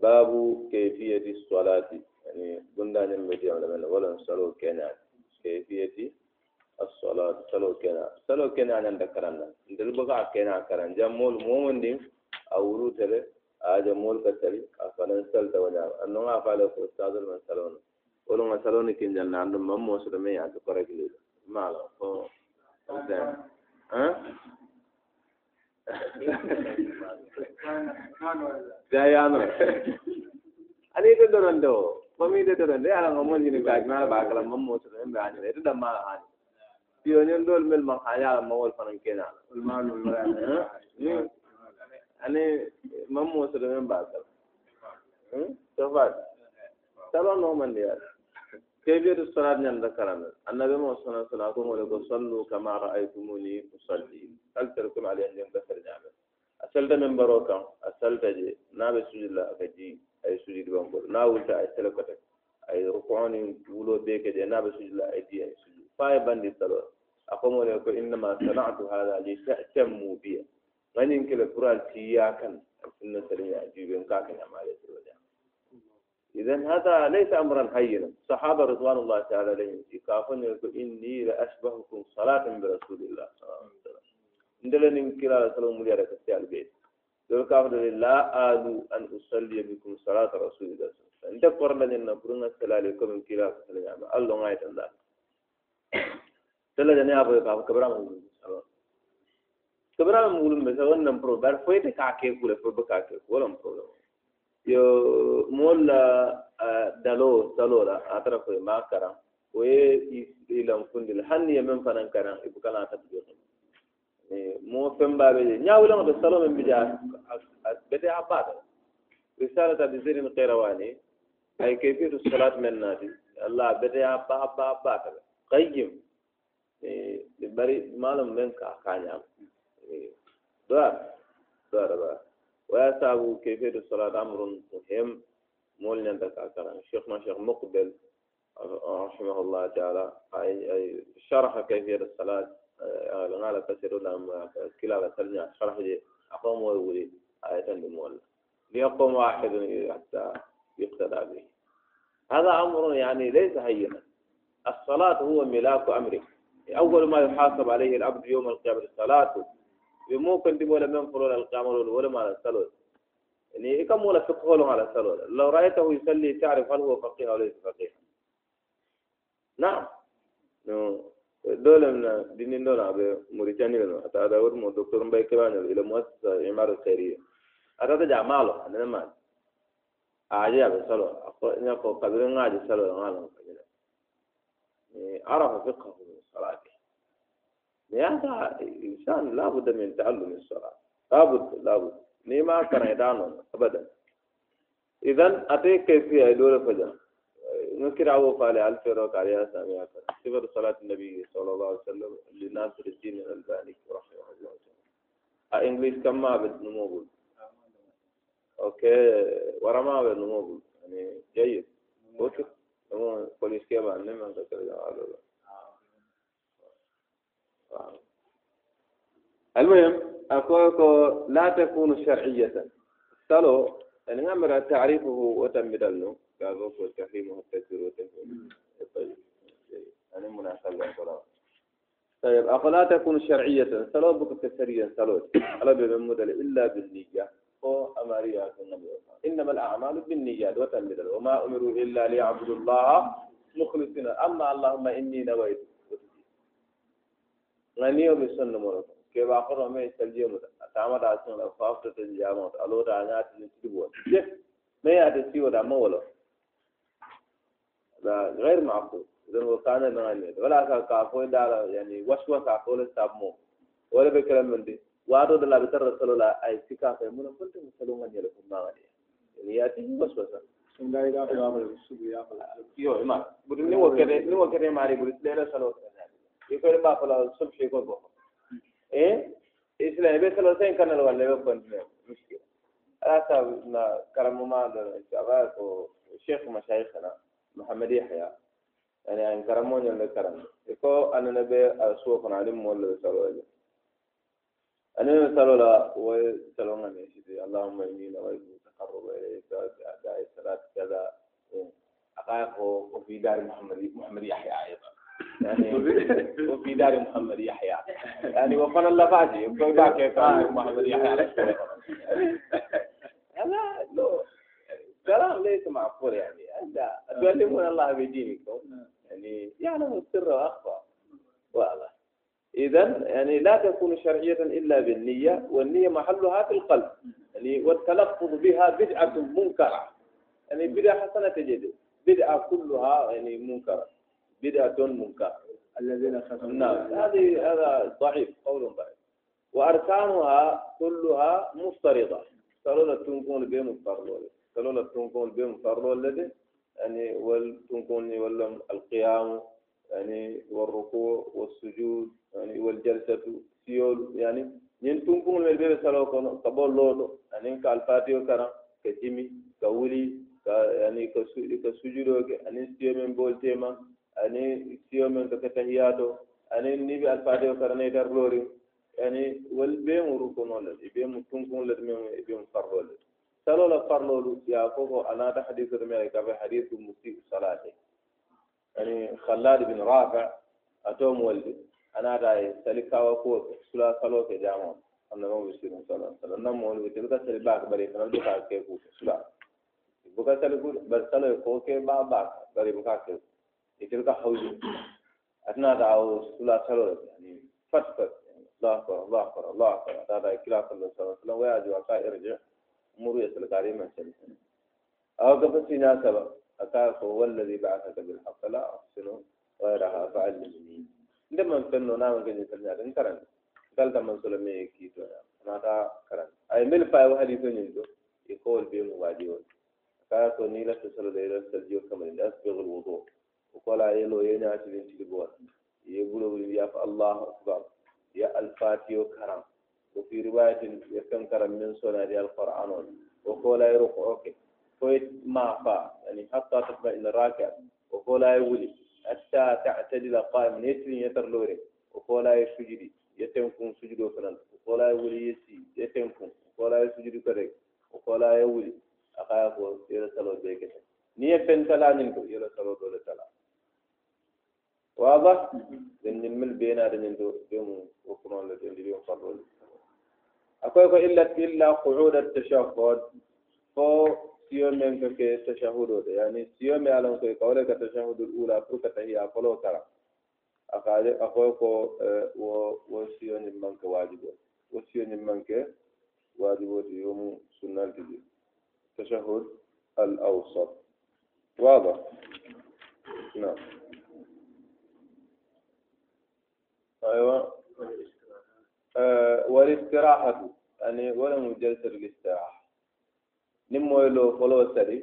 babu kayfiyati salati. Yani gundañen meti am ɗamen walan salo kenan kayfiyati assalat salo kenan salo kenan anda karanna. Ndel boga kenan karan. Jam mol momon ndin a wurutere aja mol ka tari a fanan salta wañama annonga faale ko stadol man salona wolonga saloni kinjal na andum mammo soɗo men yaade korakiliɗo mala ko hein jayano ani ite dorondo mami ite dorondo ala ngomong jini kajna ba kala mammo so en ba. Ani ite damma ani tiyo nyen dol mel ma haya ma wol fanan kena ulmanu ani mammo so en ba kala. Hmm? So fat salon no man dia كيفية الصلاة نعم ذكرنا النبي محمد صلى الله عليه وسلم يقول صلوا كما رأيتموني أصلي هل تركم عليه أن ينبثر نعمة أسلت من بروكا أسلت جي نابي سجد الله أكجي أي سجد بانقول ناولت أي سلكتك أي ركوعني ولو بيك جي نابي سجد الله أي دي أي سجد فاي بندي صلاة أقوم لكم إنما صنعت هذا لتأتموا بي غني يمكن القرآن تياكا السنة سليمة أجيبين كاكا يا مالي سلوة إذا هذا ليس أمرا هينا. صحابة رضوان الله تعالى عليهم كافون يقول إني لأشبهكم صلاة برسول الله صلى الله عليه وسلم. عندنا الله عليه وسلم البيت دول كافر لا آلو أن أصلي بكم صلاة رسول الله صلى الله عليه وسلم. قرن لنا برنا السلام عليكم من كلا رسول الله الله غاية الله تلا جنيه أبو كافر كبرام كبرام مولم بس هو نمبر. بار فويت كاكي كوله فوق كاكي كوله مبروك yo molla dalo salola atara koye ma karan. O ye ilankundila hanni ye men fanan karan ibu kana tata jo mo fembaɓe je ñawulango to salo men mbije bete ha baata risalata bi zerin kairawani ay kayfiyatu solat men naati allah bete ha ba ha ba ha qayyim. Ɓe bari malum men ka kañama doar doara doara ويساب كيفية الصلاة أمر مهم. مول عندك أكثر. شيخنا شيخ مقبل رحمه الله تعالى. أي شرح كيفية الصلاة لغاية تسير لهم كلا ترجع. شرح جي أقوم ويقولي آية بمول ليقوم واحد حتى يقتدى به. هذا أمر يعني ليس هينا. الصلاة هو ملاك أمره. أول ما يحاسب عليه العبد يوم القيامة الصلاة ɓe mo konti bola men fulol alkamalol wolema ala salol ni i ka mola fikholon ala salol law raytahu yusalli tarif hal huwa faqih aw laysa faqih naam no dolem na dinin dona aɓe mauritanie no ata ada wotmo docteur mbay kebañol ila moassisa imar alkhairia atata ja maalo anene maani aje aɓe salo ñako kabiri ŋaaji salo ŋaalo kañina arafa fiqahu salati لهذا الإنسان لابد من تعلم الصلاة. لابد لابد نيما يدانون أبدا. إذن أتي كيفية دولة فجأة نكر أبو فالي ألف روك عليها سامية؟ صفر صلاة النبي صلى الله عليه وسلم لناصر الدين الألباني رحمه الله. تعالى إنجليز كم ما بد أوكي ورما بد نموغل يعني جيد. أوكي نمو بوليس كيما نمو ذكر المهم أقول لا تكون شرعية. سلو يعني نعمل تعريفه وتمدلنه. كذوك والتحريم والتكبير والتكبير طيب. يعني مناسبة طيب أقول لا تكون شرعية. سلو بك كسريا سلو على بمدل إلا بالنية. هو أمارية النبي إنما الأعمال بالنيات وتمدل. وما أمروا إلا ليعبدوا الله مخلصين. أما اللهم إني نويت. غنيو بسن مرة ke ba ko me salje mu ta ma da sun la fa ta ja mu alo da nya ta ni tibo je me ya da tiwo da mo wala da غير معقول اذا هو كان نغني ولا كا كو دا يعني وسوسه كو لسابمو ولا بكلام من دي وادو دلا بتر رسول الله اي سكا في من كنت مسلون غني لكم ما غني يعني ياتي وسوسه sun da ga ga ba su ya fala yo ma budin ni wo kede ni wo kede mari budin le salo Ko ba fala subhi ko ko إيه؟ إسلام بس لو سين كان الوالد يبقى مشكلة. أنا كرم ما الشباب وشيخ مشايخنا محمد يحيى. يعني أن كرمون يوم كرم يكو أنا نبي أسوق نعلم ولا سوالي أنا صلى وسلام عليه اللهم إني نويت التقرب إليك. بأداء الصلاة كذا. أقاك وفي دار محمد محمد يحيى أيضا. يعني وفي دار محمد يحيى. يعني وفن الله فاجي يقول باك محمد يحيى هذا لو كلام ليس معقول يعني. أنت تعلمون الله بدينكم. يعني يعلم السر وأخفى. واضح. إذا يعني لا تكون شرعية إلا بالنية والنية محلها في القلب. يعني والتلفظ بها بدعة منكرة. يعني بدعة حسنة تجد. بدعة كلها يعني منكرة. بدعة منكرة الذين ختموا نعم. هذه هذا ضعيف قول ضعيف. وأركانها كلها مفترضة. سلولة تنكون بهم مفترضة سلولة تنكون بهم مفترضة يعني والتنكون ولا القيام يعني والركوع والسجود يعني والجلسة سيول يعني ñin tunkuŋol mel bee be saloo kono ka bo looto aniŋ ka alfatiyo karaŋ ka jimi ka wuli ka yani ka su ka sujudoo ke aniŋ siyo meŋ bool tema aniŋ siyo meŋ ka ke tahiyaato aniŋ niŋ be alfatiyo karaŋ na itar looriŋ yani wol bee mu rukunoo le i bee mu tunkuŋo le meŋ i bee mu farloo le saloo la farloolu ye a fo ko a naata hadiso to meŋ ka be hadisu musi salate يعني خلاد بن رافع أتوم ولدي أنا راي سلكا وكو سلا سلو في جامع أنا ما بيصير صلى الله عليه وسلم نم ولدي تبقى سلباك بري كنا بكا كيفو سلا بكا سلكو بس سلو كو كي با باك بري بكا كيفو يتبقى حوجي أثناء دعو سلا سلو يعني فت فت الله أكبر الله أكبر الله أكبر هذا كلا صلى الله عليه وسلم ويأجي وكا ارجع مروا يسلكاري من سلسل أو قفتنا سبب أتاك هو الذي بعثك بالحق لا أحسن غيرها فعلمني عندما نفنو نعم كن يسلنا نكرن قال تمن سلمي كيتو أنا تا كرن أي مل فاي وحدي تنيندو يقول بيم واجيون وقال يلو ينا تلين تلبوا يقولوا يا الله أكبر. يا الفاتيو كرم. وفي رواية يكن كرم من سنة القرآن. وقال يرقعك كويت ما فا. يعني حتى تطمئن راكع وقول لا يولي. حتى تعتدل قائما. يتري يتر لوري. وقول لا يسجد. يتمكن سجد فلان وقول لا يولي يسي. يتمكن وقول لا يسجد كريك وقول لا يولي. أخاف يلا سلو بيك نية فنتلا ننكو يلا سلو دولة فو واضح؟ لأن المل بينا لأن اليوم وكمان لأن اليوم صلوا أقول إلا إلا قعود التشهد. فو سيوم ينكك التشهد يعني سيوم يعلم كي قولك التشهد الأولى فوك تهي أقلو ترى. أقول أقول كو آه، و سيوم يمنك واجب و سيوم يمنك واجب يوم سنة الجديد التشهد الأوسط. واضح؟ نعم. أيوة. آه والاستراحة يعني ولا مجلس الاستراحة. نمو إلو فلو سري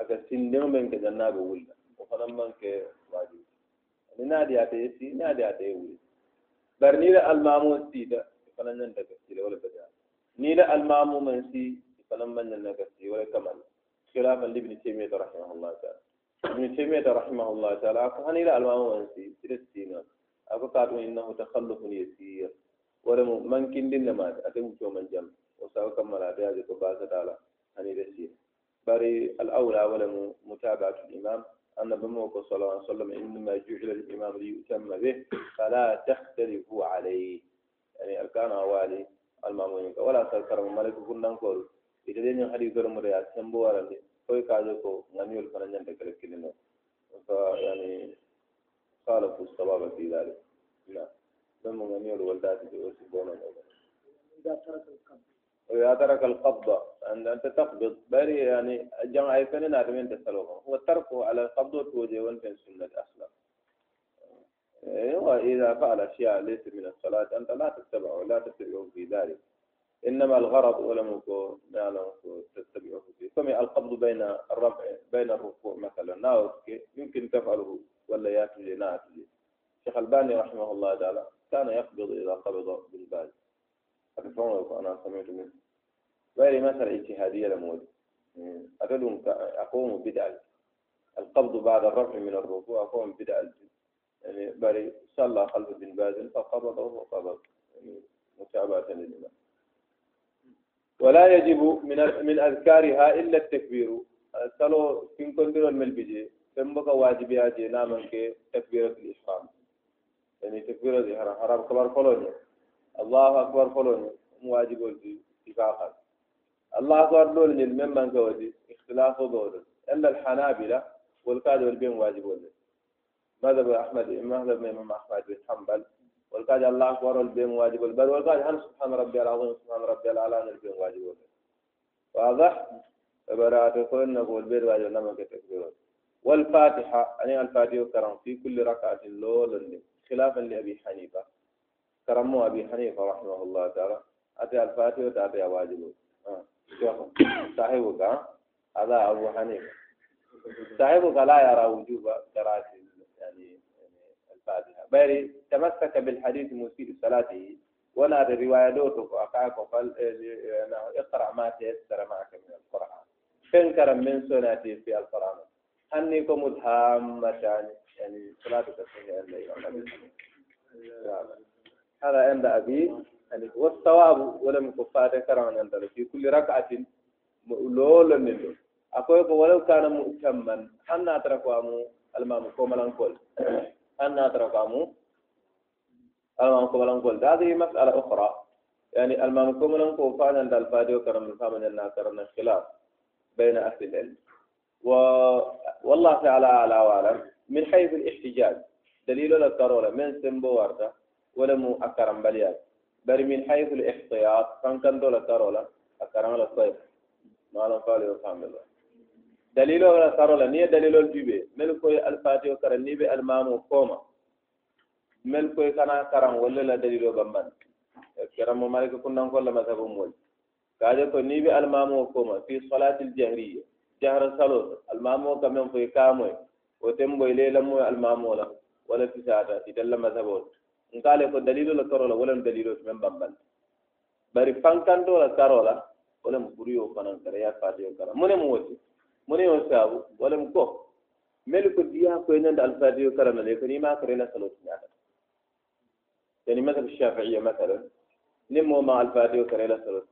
أكسين نمو من كجنة بولا وخلما من كواجي يعني أنا نادي عتي سي نادي عتي ولي بر نيلا المامو سيدا فلن ننتك سيلا ولا بجاء نيلا المامو من سي فلن من ننتك سيلا ولا كمان. خلافا لابن تيمية رحمه الله تعالى. ابن تيمية رحمه الله تعالى فهنا إلى المامو من سي سيلا سيلا قاتو إنه تخلف يسير ولم من كن دين ما أتم شو من جم وسأو كمل هذا كباسة تعالى hani رسيل بري الأولى ولا متابعة الإمام أن بموك صلى الله عليه وسلم إنما جعل الإمام ليؤتم به فلا تختلفوا عليه يعني أركان أوالي المامون ولا تذكر ملك كنا نقول إذا دين حديث المريات سنبو ورندي فوي كاجوكو نميول فنجن تكلك كلنا فيعني خالفوا الصواب في ذلك. نعم. لما نميول ولداتي في وسبونا إذا ترك القبر وإذا ترك القبض. أن أنت تقبض. بري يعني جمع يكون من تسلوه هو تركه على القبض توجه وانت سنة أصلا وإذا فعل أشياء ليس من الصلاة أنت لا تتبعه ولا تتبعه في ذلك. إنما الغرض ولم يكن يعلم تتبعه فيه. كما القبض بين الرفع بين الركوع مثلا. ناوك يمكن تفعله. ولا ياتي نأتي شيخ الباني رحمه الله تعالى كان يقبض إذا قبض بالبال. أتفهم أنا سمعت منه. غير مثل اجتهادية لمود. أتدون أقوم بدعة. القبض بعد الرفع من الركوع أقوم بدعة. يعني بري صلى خلف بن باز فقبضه وقبض. يعني متابعة للإمام. ولا يجب من من أذكارها إلا التكبير. سلو كن كندر الملبجي كم بقى واجبها جينا من كي تكبيرة الإحرام يعني تكبيرة الإحرام حرام. كبار فلوني. الله أكبر فلوني. واجب اتفاقا الله أكبر دول من من كودي إختلاف دول إلا الحنابلة والقاد والبين واجب ماذا بأحمد ماذا بإمام أحمد بن حنبل. والكاج الله أكبر البين واجب البر والكاج هل سبحان ربي العظيم سبحان ربي الأعلى البين واجب واضح؟ فبراءة كل نقول بير واجب لما كتكبير والفاتحة يعني الفاتحة كرم في كل ركعة لول خلافا لأبي حنيفة. كرمه أبي حنيفة رحمه الله تعالى. أتي الفاتحة وتأتي واجب آه. صاحبك هذا أبو حنيفة. صاحبك لا يرى وجوب قراءة يعني الفاتحة. بل تمسك بالحديث مسيء صلاته ولا الرواية دوتك أقاك قال اقرأ ما تيسر معك من القرآن. تنكر من سنتي في القرآن. أني كمتهامة يعني صلاتك عند هذا عند أبي يعني والثواب ولم كفاته كرم عند في كل ركعة لولا من أقول ولو كان مؤتما أن أتركوا المام كوملان كل أن أتركامو المام كملان قول هذه مسألة أخرى. يعني المام كملان قول فعلا دال فاديو كرم الفامن لنا كرم الخلاف بين أهل العلم. و... والله تعالى على وعلم. من حيث الاحتجاج دليل لا كارولا من سمبو ولا مو أكرم بليال بل من حيث الاحتياط كان كان دولا كارولا أكرم ولا صيف ما لا قال يفهم الله. دليل ولا كارولا نية دليل الجيب ملكوي الفاتي وكرني بألمام وكوما ملكوي كان كرم ولا لا دليل بمن كرم مالك كنا نقول ما تبغون قال يقول نبي المام وكوما في صلاة الجهرية. شهر سلو المامو كم يوم في كامو وتم بو ليلة مو المامو لا ولا في ساعة تدل ما ثبوت إن قال لك دليل ولا كرولا ولا دليل من بامبل بري فان كان دولا كرولا ولا مبريو فان كرا يا فادي كرا. من موجي من يوسف ولا مكو. ملك الدنيا كونا الفادي كرا ملك نيما كرينا سلو تنا يعني مثل الشافعية مثلا نمو مع الفادي كرا لا سلو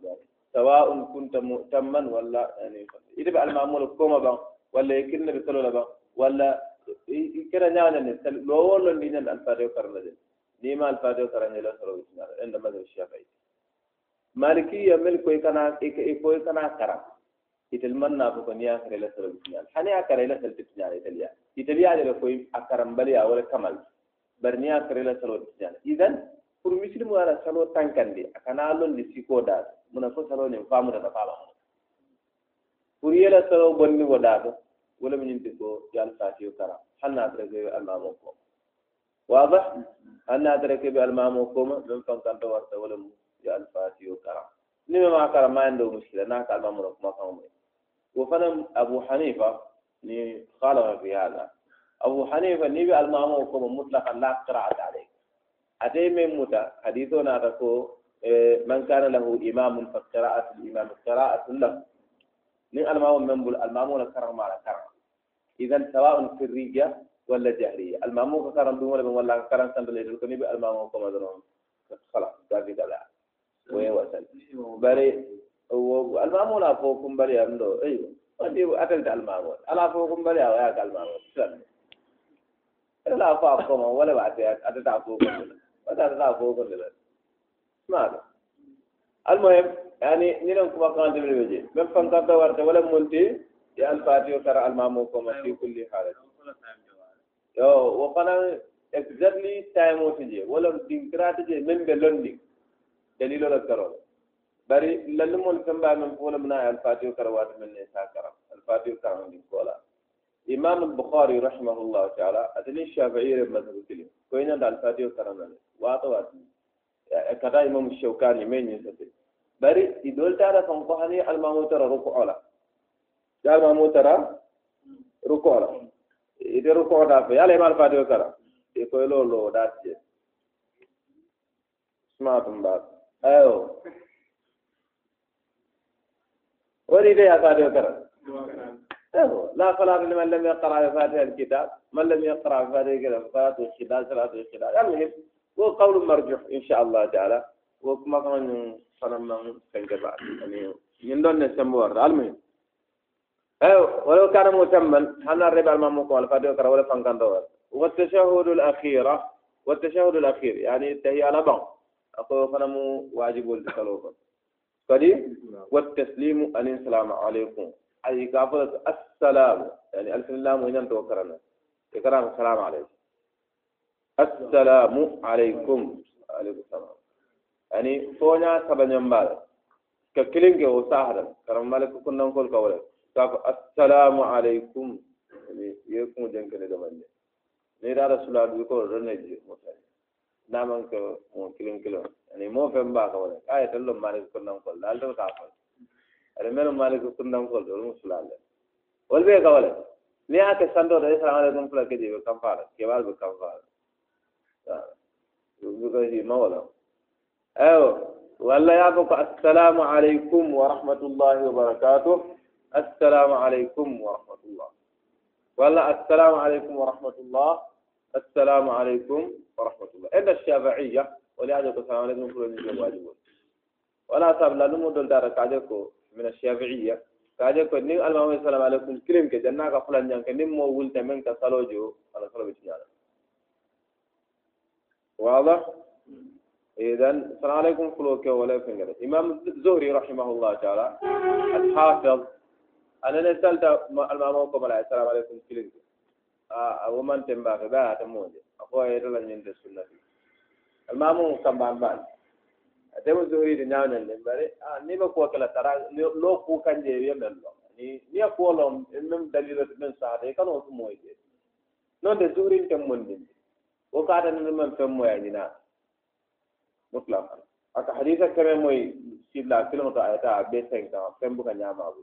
سواء كنت مؤتما ولا يعني ite ɓe almamulu koma ban walla e kirne ɓe salola ban walla kera ñawanane lowollo ndiñande alfatio karla nima alfatio kara soro witinaɗo en ɗamaɗo chafay malikiya mel koy kana koy kana kara. Itel manna fo ko niya kara ila soro witiñal hani a kara ila sal titiñal italiya italiyaɗere koy a karambaliya wala kamal. Bari niya kara ila soro witiñal idan pour musilimu ara salo tankandi a kana londi siko daata muna fo salo nin famudata faɓamu fala pour yela salo bonni wo da wala min ko yal fatiyo kara hanna adrege almamo ko واضح أن أدرك بالمامو كوما من فان كان تورت ولا يا الفاتيو كرام نما ما كرام ما عنده مشكلة. ناك ألمامو ما فهمه وفنم أبو حنيفة خالف في هذا. أبو حنيفة نبي ألمامو كم مطلقا لا قراءة عليه. أتي من متى حديثنا تقول من كان له إمام فقراءة الإمام قراءة له. من المامو من بول المامو لكرم على كرم إذا سواء في الرجة ولا جهرية. المامو كرم دون ولا ولا كرم سند ليدل كني المامو كم أدرون خلاص ذاك كذا وين وصل؟ بري المامون أفوكم بري أمدو. أيوه. ودي أكلت المامون. أنا أفوكم بري أو ياك المامون. سلم لا أفوكم ولا بعد أتت أفوكم ولا أتت أفوكم لله ماذا المهم يعني نيلم كما قال دبل بيجي. من فان كذا ورد ولا منتي يا الفاتي وترى المامو كما في كل حالة يو وقنا exactly time وتجي ولا دينكرات تجي من بلندي دليل ولا كرول بري لنم ولكم بعد من فول منا الفاتي وترى ورد من نساء كرام الفاتي وترى من كولا إمام البخاري رحمه الله تعالى أدني الشافعي رب كلي كوينا الفاتي وترى من واتو واتو كذا إمام الشوكاني من يسكت bari idol tara kan ko hani al-mamu tara ruku'ala ya al-mamu tara ruku'ala ite ruku'o da fa yala imam al-fatihu kara e ko lo lo da ce smartum ba ayo ولي يا فاتحة كرم لا صلاة لمن لم يقرأ بفاتحة الكتاب من لم يقرأ بفاتحة الكتاب صلاة الخلال صلاة الخلال المهم هو قول مرجوح إن شاء الله تعالى kama ñum fana man fenke ba ani ñin ɗon ne sembo warta والتشهد الأخيرة والتشهد الأخير يعني تهي على بعض أقول فنمو واجب فدي والتسليم أن السلام عليكم أي كافر السلام يعني ألف الله وإن توكرنا إكرام السلام عليكم السلام عليكم عليكم السلام ani soña sabañambare ka kilinke o sahadan karam malaka kunnankol kawole kako assalamu aleykum ye kuŋo jenkene domande ni dara sulaadu ko roneji mutani naman ko mo kilin kilon ani mo fem ba ko wala ay tello malik kunnan ko dal do ta ko ari mel malik kunnan ko do mo wal be ko wala ni aka sando da assalamu alaikum. Fula ke je kam fara ke wal be kam fara ko ji ma أو ولا يبقى السلام عليكم ورحمة الله وبركاته. السلام عليكم ورحمة الله. ولا السلام عليكم ورحمة الله. السلام عليكم ورحمة الله. إن الشافعية ولهذا السلام عليكم ورحمة الله واجبون ولا أصاب لا نمو دول دارك عجلكو من الشافعية. عجلكو إن المهم السلام عليكم. الكريم كجنة قفلان جنك نمو ولت منك صلوجو على صلوبة جنة واضح؟ إذا السلام عليكم فلوك ولا فنجر إمام الزهري رحمه الله تعالى الحافظ أنا نسألت الماموكم على السلام عليكم كلين آه ومن تنبأ بها تموجي أقوى يدل من السنة المامو كم بان atemu zuhuri di ñaaw ñande bari ah ni ba ko kala tara lo ku kanje ye men lo ni ni ko lo même dalilo men sa de kan o moy de non de zuhuri tem mon din o ka ta ni man fem moy ni na mutlaqan aka hadisa kame moy silla film ayata be sen ta fem buka nyama bu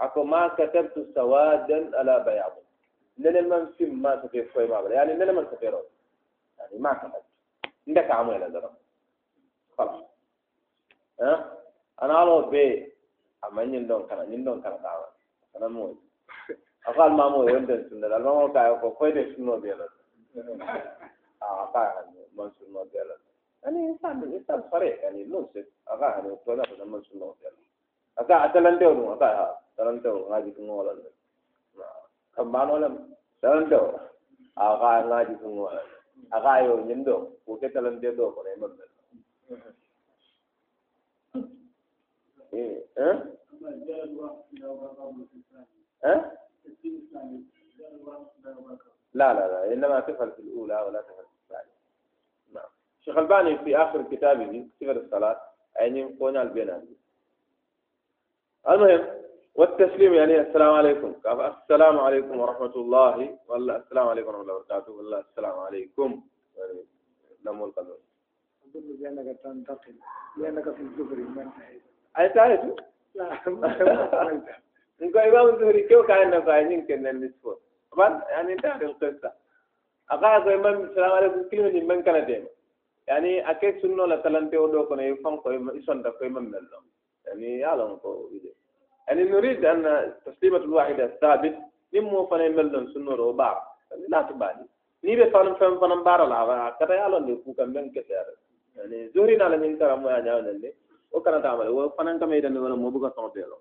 ako ma katabtu sawadan ala bayad nene man fim ma ta fe foy ma yani nene man ta fe ro yani ma ka mat inda ka amala dara khala ha? Ana alo be amanyin don kana nyin don kana dawa kana mo ako al mamu yonde sunna al mamu ka ko koy de sunno be la ah ka man sunno be la يعني انسان إنسان صريح يعني منصف. أغاها من الطلاب لما نشوف الله تعالى أغاها تلندو أغاها تلندو غادي في النور كم معنى ولا تلندو أغاها غادي في النور أغاها يندو وكي تلندو دو كون يمر. إيه؟ ها؟ لا لا لا. إنما تفعل في الأولى ولا تفعل الشيخ الباني في آخر كتابه صفر الصلاة أين يقول البناء المهم والتسليم يعني السلام عليكم. السلام عليكم ورحمة الله. ولا السلام عليكم ورحمة الله وبركاته. ولا السلام عليكم. يعني نمو القدر أظن بأنك تنتقل. لأنك في الزهر من ay tayetu nko imam zuhri kew kayanna ko añin kennen nisfo ban yani tari lqissa aka ko imam salamu aleykum kilimini men kanatema yani ake sunno la talante o ɗo kono fanko isonta ko imam men ɗon yani yalon ko wiide يعني نريد أن تسليمة الواحدة الثابت نمو فنا ملن سنور وبار لا تبالي. ni be fanam fam fanam bara la kata yalon de ku kam men kete yani zuri na la min tara mo ya nyaawne وكان تعمل. وفنان كما يدن ولا مو بقى صوتيلو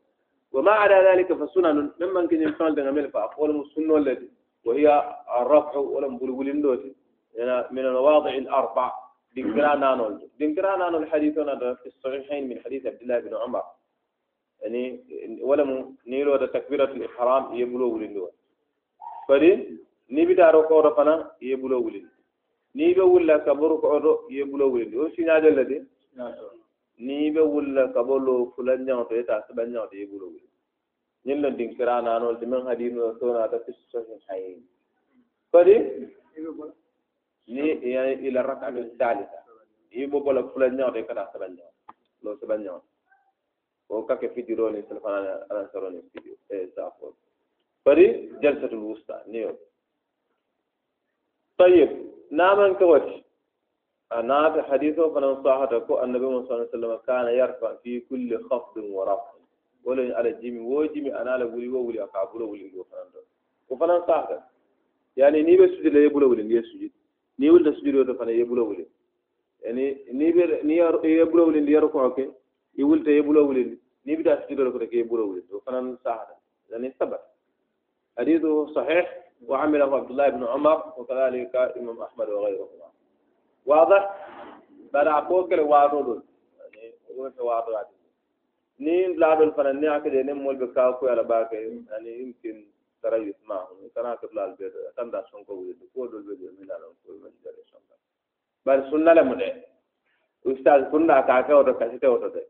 وما على ذلك فسنن ممن كان يفعل تنعمل فأقوال السنة التي وهي الرفع ولم بلغلين دوتي. من الواضع الأربع. دينكرانا نول دينكرانا نول حديثنا في الصحيحين من حديث عبد الله بن عمر يعني ولم نيلو ده تكبيرة الإحرام يبلو ولين دوت فدي نبي دارو كورا فنا يبلو ولين نيبي ولا كبرو كورو يبلو ولين دوت سينا جلدي ni be wulla kabolo fulan nyaw to eta saban nyaw de bulo wuli ñin la ding kira na no ni ila rak'atu thalitha yi bo bola fulan nyaw de kata saban nyaw. Lo saban nyaw. O kake fidiro ni salfana ala saroni fidio e safo kodi jalsatul wusta ni yo طيب نامن كوتي أنا في حديثه فنن صاحته النبي صلى الله عليه وسلم كان يرفع في كل خفض ورفع ولا على الجيم وجيم أنا لا ولي وولي أكابولا ولي وفنان وفنن صاحته يعني ني بسجد لا يبولا ولي يسجد ني ولد سجد ولا فنان يبولا ولي يعني نيبر نيار يبلو ولين ديار كوكي يقول تيبلو ولين نيبر تسجد له كده يبلو ولين وفنان سهر يعني ثبت حديثه صحيح وعمله عبد الله بن عمر وكذلك إمام أحمد وغيرهما واضح بلا بوكل واضح يعني هو واضح laadol fana ni akade ne mol be ka ko ala ba ko lal be tanda son ko wudi ko dol be min ala ko men jare son bar sunna le mude ustaz kunna ka ka oto ka site oto de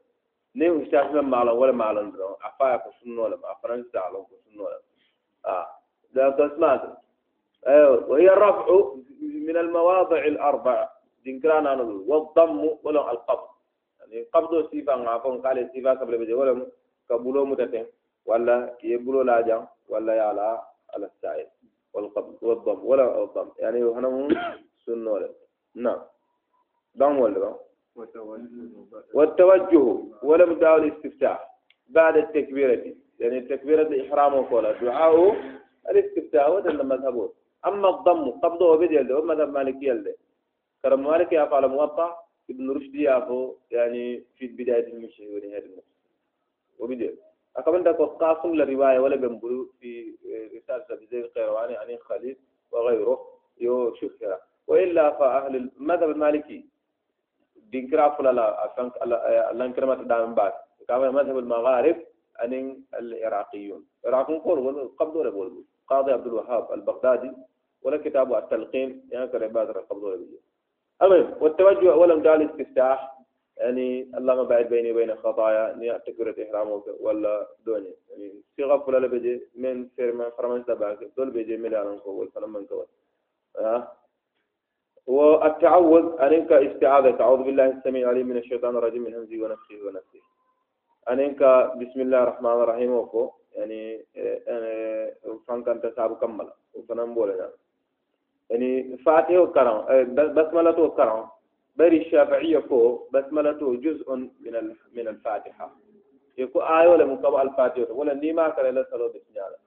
ni ustaz men mala wala mala ndo afa ko sunno le ma faran sta lo ko sunno le ah da tasmat أيوه وهي الرفع من المواضع الاربع ذكرنا والضم ولا القبض ni qabdo sifa nga fon kale sifa kable be wala mu ka ala sa'i wal qabd wal dam wala al dam yani hana mu sunno la na dam wala والتوجه ولم داو الاستفتاح. بعد التكبيرة يعني تكبيرة الإحرام وقولا دعاء الاستفتاح وده مذهبه. أما الضم قبضه وبدي ومذهب مالكي يلده. كرم مالكي أفعل موطأ. ابن رشد يافو يعني في بداية المشي ونهاية المشي وبدأ أكمل ده قاسم للرواية ولا بنبلو في رسالة زي القيرواني عن خليل وغيره. يو كذا وإلا فأهل المذهب المالكي. دينكرا فلا لا أفنك الانكرمات دائما بعد. كما مذهب المغارب أن العراقيون. العراقيون قولوا قبضوا ربول قاضي عبد الوهاب البغدادي ولا كتابه التلقين يعني كربات قبضوا ربول المهم والتوجه أولا دال استفتاح يعني اللهم بعد بيني وبين خطايا ني تكبيرة إحرام ولا دوني. يعني صيغة فلا بيجي من فيرما فرمان سباك دول بيجي مليان كو والفلم من كو ها والتعوذ أنك استعاذة. تعوذ بالله السميع العليم من الشيطان الرجيم من همزه ونفسه ونفسه أنك بسم الله الرحمن الرحيم وكو يعني أنا فان كان تسابق كملا وفنان بولنا يعني. فاتحه كرام بسملته كرام بل الشافعية كو بسملته جزء من من الفاتحة يكو آية ولا مكبع الفاتحة ولا نيما كلا لا بسنيالا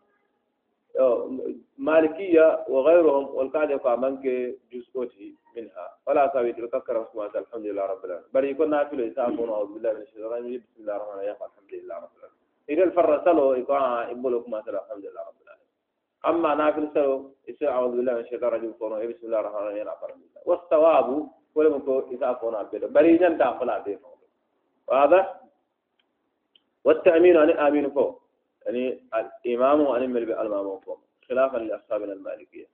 مالكية وغيرهم والقاعدة فامنك جزءته منها ولا تلك كرم سبحانه الحمد لله رب العالمين بل يكون نافل يسافون أعوذ بالله من الشيطان الرجيم بسم الله الرحمن الرحيم الحمد لله رب العالمين إذا الفر سلو يكون يقول لكم الحمد لله رب العالمين أما نافل سلو إسا أعوذ بالله من الشيطان الرجيم بسم الله الرحمن الرحيم والثواب ولم يكن إسا فونو أبدا بري جنتا فلا بيفو واضح والتأمين أن آمين فو يعني الإمام أن يمل بالإمام فو خلافا لأصحابنا المالكية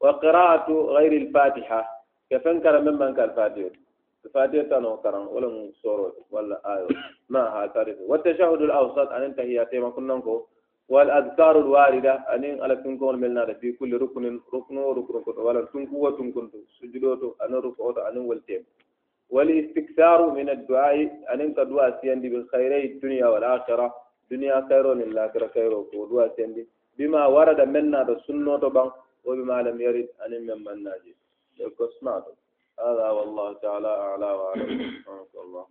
وقراءة غير الفاتحة كفن كرم ممن كالفاتحة الفاتحة تنو كرم ولا سورة ولا آية ما هذا والتشهد الأوسط أن انتهي ما كنا نقول والأذكار الواردة. أن على تنكون ملنا في كل ركن ركن ركن. ولا تنكو وتنكن سجدوت أن ركوت أن والتيم. والاستكثار من الدعاء. أن انك دعاء سيندي بالخيري الدنيا والآخرة. دنيا خير للآخرة خير ودعاء سيندي. بما ورد منا السنة بان وبما لم يرد أن من ناجي. يقصناه هذا والله تعالى أعلى وأعلم. الله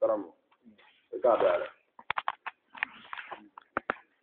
كرم كعب على